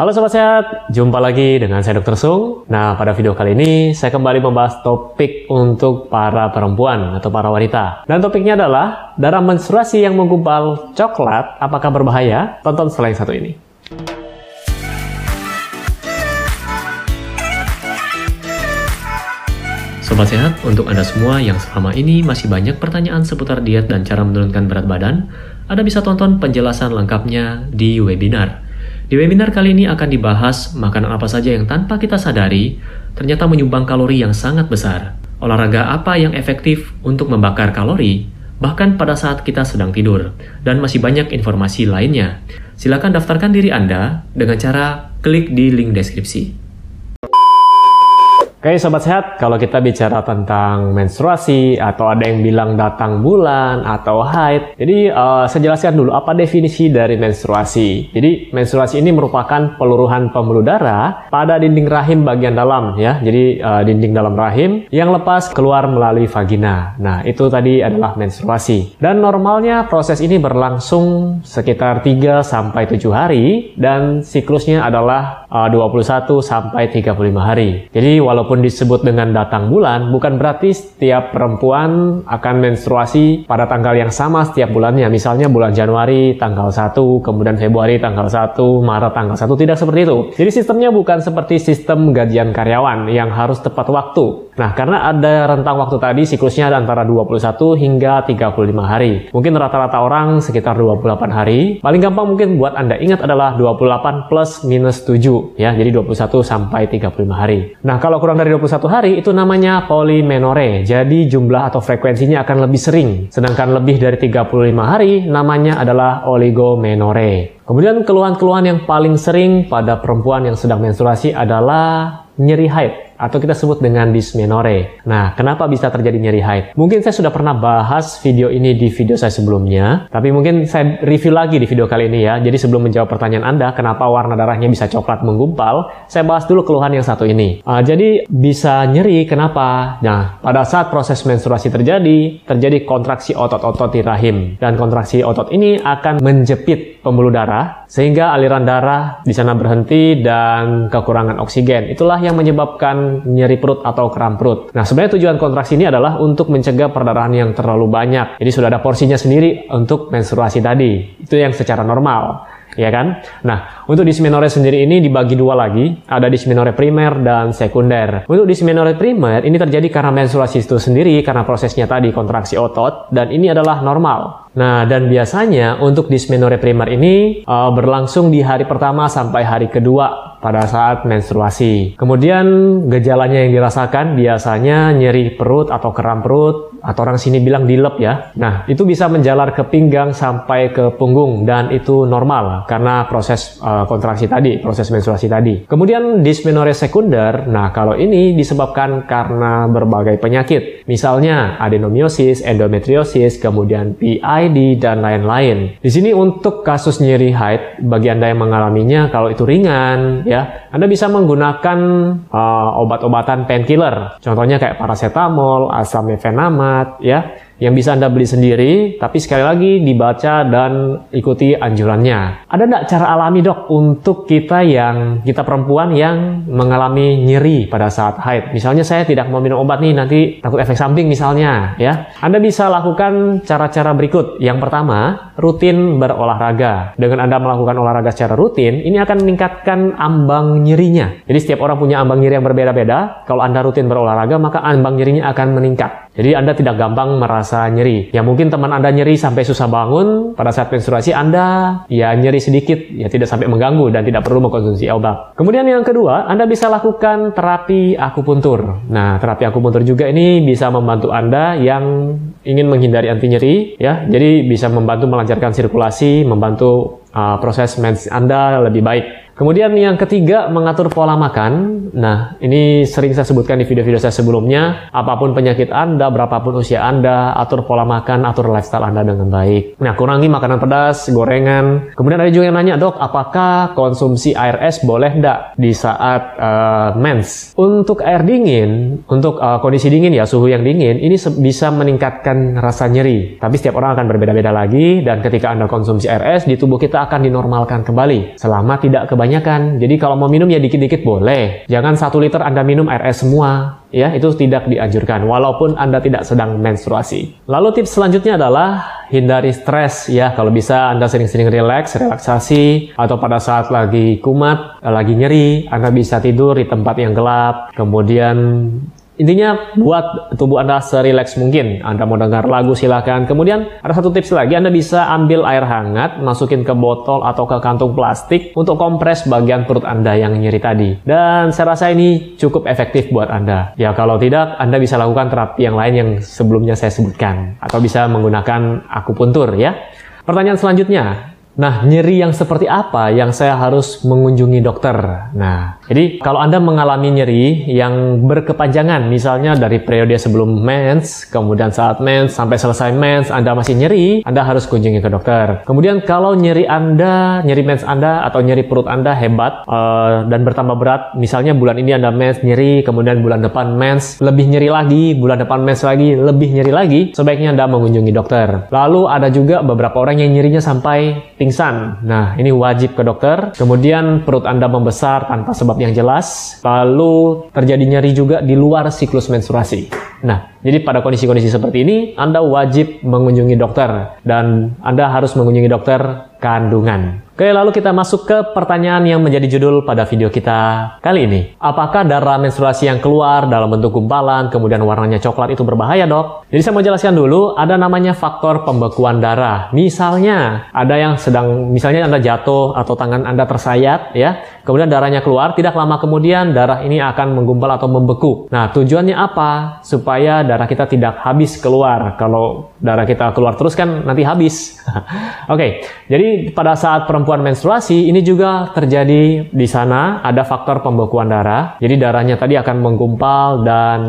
Halo Sobat Sehat, jumpa lagi dengan saya Dr. Sung. Nah, pada video kali ini saya kembali membahas topik untuk para perempuan atau para wanita. Dan topiknya adalah darah menstruasi yang menggumpal coklat apakah berbahaya? Tonton yang satu ini. Sobat Sehat, untuk Anda semua yang selama ini masih banyak pertanyaan seputar diet dan cara menurunkan berat badan, Anda bisa tonton penjelasan lengkapnya di webinar. Di webinar kali ini akan dibahas makanan apa saja yang tanpa kita sadari ternyata menyumbang kalori yang sangat besar. Olahraga apa yang efektif untuk membakar kalori, bahkan pada saat kita sedang tidur, dan masih banyak informasi lainnya. Silakan daftarkan diri Anda dengan cara klik di link deskripsi. Oke Sobat Sehat, kalau kita bicara tentang menstruasi atau ada yang bilang datang bulan atau haid, jadi uh, saya jelaskan dulu apa definisi dari menstruasi. Jadi menstruasi ini merupakan peluruhan pembuluh darah pada dinding rahim bagian dalam ya. Jadi uh, dinding dalam rahim yang lepas keluar melalui vagina. Nah itu tadi adalah menstruasi. Dan normalnya proses ini berlangsung sekitar 3 sampai 7 hari dan siklusnya adalah uh, 21 sampai 35 hari. Jadi walaupun walaupun disebut dengan datang bulan, bukan berarti setiap perempuan akan menstruasi pada tanggal yang sama setiap bulannya. Misalnya bulan Januari tanggal 1, kemudian Februari tanggal 1, Maret tanggal 1, tidak seperti itu. Jadi sistemnya bukan seperti sistem gajian karyawan yang harus tepat waktu. Nah, karena ada rentang waktu tadi siklusnya ada antara 21 hingga 35 hari. Mungkin rata-rata orang sekitar 28 hari. Paling gampang mungkin buat Anda ingat adalah 28 plus minus 7 ya. Jadi 21 sampai 35 hari. Nah, kalau kurang dari 21 hari itu namanya polimenore. Jadi jumlah atau frekuensinya akan lebih sering. Sedangkan lebih dari 35 hari namanya adalah oligomenore. Kemudian keluhan-keluhan yang paling sering pada perempuan yang sedang menstruasi adalah nyeri haid atau kita sebut dengan dysmenorrhea. Nah, kenapa bisa terjadi nyeri haid? Mungkin saya sudah pernah bahas video ini di video saya sebelumnya, tapi mungkin saya review lagi di video kali ini ya. Jadi sebelum menjawab pertanyaan Anda, kenapa warna darahnya bisa coklat menggumpal, saya bahas dulu keluhan yang satu ini. Uh, jadi bisa nyeri, kenapa? Nah, pada saat proses menstruasi terjadi, terjadi kontraksi otot-otot di rahim. Dan kontraksi otot ini akan menjepit pembuluh darah, sehingga aliran darah di sana berhenti dan kekurangan oksigen. Itulah yang menyebabkan nyeri perut atau kram perut. Nah, sebenarnya tujuan kontraksi ini adalah untuk mencegah perdarahan yang terlalu banyak. Jadi sudah ada porsinya sendiri untuk menstruasi tadi. Itu yang secara normal ya kan? Nah, untuk dysmenorrhea sendiri ini dibagi dua lagi, ada dysmenorrhea primer dan sekunder. Untuk dysmenorrhea primer ini terjadi karena menstruasi itu sendiri karena prosesnya tadi kontraksi otot dan ini adalah normal. Nah, dan biasanya untuk dysmenorrhea primer ini uh, berlangsung di hari pertama sampai hari kedua pada saat menstruasi. Kemudian gejalanya yang dirasakan biasanya nyeri perut atau kram perut atau orang sini bilang dilep ya. Nah, itu bisa menjalar ke pinggang sampai ke punggung dan itu normal karena proses uh, kontraksi tadi, proses menstruasi tadi. Kemudian dysmenorrhea sekunder, nah kalau ini disebabkan karena berbagai penyakit. Misalnya adenomiosis, endometriosis, kemudian PID dan lain-lain. Di sini untuk kasus nyeri haid bagi Anda yang mengalaminya kalau itu ringan ya, Anda bisa menggunakan uh, obat-obatan painkiller. Contohnya kayak paracetamol, asam mefenama ya yang bisa Anda beli sendiri, tapi sekali lagi dibaca dan ikuti anjurannya. Ada nggak cara alami dok untuk kita yang, kita perempuan yang mengalami nyeri pada saat haid? Misalnya saya tidak mau minum obat nih, nanti takut efek samping misalnya ya. Anda bisa lakukan cara-cara berikut. Yang pertama, rutin berolahraga. Dengan Anda melakukan olahraga secara rutin, ini akan meningkatkan ambang nyerinya. Jadi setiap orang punya ambang nyeri yang berbeda-beda. Kalau Anda rutin berolahraga, maka ambang nyerinya akan meningkat. Jadi Anda tidak gampang merasa nyeri. Ya mungkin teman Anda nyeri sampai susah bangun, pada saat menstruasi Anda ya nyeri sedikit, ya tidak sampai mengganggu dan tidak perlu mengkonsumsi obat. Kemudian yang kedua, Anda bisa lakukan terapi akupuntur. Nah, terapi akupuntur juga ini bisa membantu Anda yang ingin menghindari anti nyeri, ya. Jadi bisa membantu melancarkan sirkulasi, membantu uh, proses mens Anda lebih baik. Kemudian yang ketiga, mengatur pola makan. Nah, ini sering saya sebutkan di video-video saya sebelumnya. Apa pun penyakit Anda, berapapun usia Anda, atur pola makan, atur lifestyle Anda dengan baik. Nah, kurangi makanan pedas, gorengan. Kemudian ada juga yang nanya, dok, apakah konsumsi air es boleh enggak di saat uh, mens? Untuk air dingin, untuk uh, kondisi dingin ya, suhu yang dingin, ini bisa meningkatkan rasa nyeri. Tapi setiap orang akan berbeda-beda lagi, dan ketika Anda konsumsi air es, di tubuh kita akan dinormalkan kembali, selama tidak kebanyakan kebanyakan. Jadi kalau mau minum ya dikit-dikit boleh. Jangan satu liter Anda minum air es semua. Ya, itu tidak dianjurkan walaupun Anda tidak sedang menstruasi. Lalu tips selanjutnya adalah hindari stres ya. Kalau bisa Anda sering-sering relax, relaksasi atau pada saat lagi kumat, lagi nyeri, Anda bisa tidur di tempat yang gelap. Kemudian Intinya buat tubuh Anda serileks mungkin. Anda mau dengar lagu silahkan. Kemudian ada satu tips lagi, Anda bisa ambil air hangat, masukin ke botol atau ke kantung plastik untuk kompres bagian perut Anda yang nyeri tadi. Dan saya rasa ini cukup efektif buat Anda. Ya kalau tidak, Anda bisa lakukan terapi yang lain yang sebelumnya saya sebutkan. Atau bisa menggunakan akupuntur ya. Pertanyaan selanjutnya, Nah, nyeri yang seperti apa yang saya harus mengunjungi dokter? Nah, jadi kalau Anda mengalami nyeri yang berkepanjangan, misalnya dari periode sebelum mens, kemudian saat mens, sampai selesai mens, Anda masih nyeri, Anda harus kunjungi ke dokter. Kemudian kalau nyeri Anda, nyeri mens Anda atau nyeri perut Anda hebat uh, dan bertambah berat, misalnya bulan ini Anda mens nyeri, kemudian bulan depan mens lebih nyeri lagi, bulan depan mens lagi lebih nyeri lagi, sebaiknya Anda mengunjungi dokter. Lalu ada juga beberapa orang yang nyerinya sampai pingsan. Nah, ini wajib ke dokter. Kemudian perut Anda membesar tanpa sebab yang jelas. Lalu terjadi nyeri juga di luar siklus menstruasi. Nah, jadi pada kondisi-kondisi seperti ini, Anda wajib mengunjungi dokter. Dan Anda harus mengunjungi dokter kandungan. Oke, lalu kita masuk ke pertanyaan yang menjadi judul pada video kita kali ini. Apakah darah menstruasi yang keluar dalam bentuk gumpalan, kemudian warnanya coklat itu berbahaya, dok? Jadi saya mau jelaskan dulu, ada namanya faktor pembekuan darah. Misalnya, ada yang sedang, misalnya Anda jatuh atau tangan Anda tersayat, ya, kemudian darahnya keluar, tidak lama kemudian darah ini akan menggumpal atau membeku. Nah, tujuannya apa? Supaya darah kita tidak habis keluar. Kalau darah kita keluar terus kan nanti habis. Oke, jadi pada saat perempuan menstruasi ini juga terjadi di sana ada faktor pembekuan darah. Jadi darahnya tadi akan menggumpal dan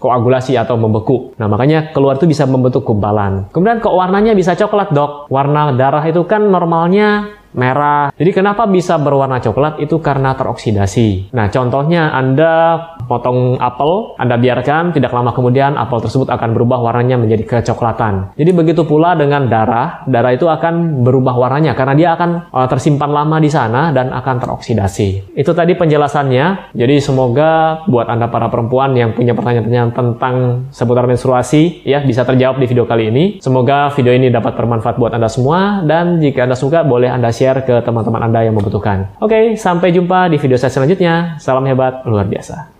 koagulasi atau membeku. Nah, makanya keluar itu bisa membentuk gumpalan. Kemudian kok warnanya bisa coklat, Dok? Warna darah itu kan normalnya merah. Jadi kenapa bisa berwarna coklat? Itu karena teroksidasi. Nah, contohnya Anda potong apel, Anda biarkan, tidak lama kemudian apel tersebut akan berubah warnanya menjadi kecoklatan. Jadi begitu pula dengan darah, darah itu akan berubah warnanya karena dia akan uh, tersimpan lama di sana dan akan teroksidasi. Itu tadi penjelasannya. Jadi semoga buat Anda para perempuan yang punya pertanyaan-pertanyaan tentang seputar menstruasi ya bisa terjawab di video kali ini. Semoga video ini dapat bermanfaat buat Anda semua dan jika Anda suka boleh Anda share share ke teman-teman Anda yang membutuhkan. Oke, sampai jumpa di video saya selanjutnya. Salam hebat, luar biasa.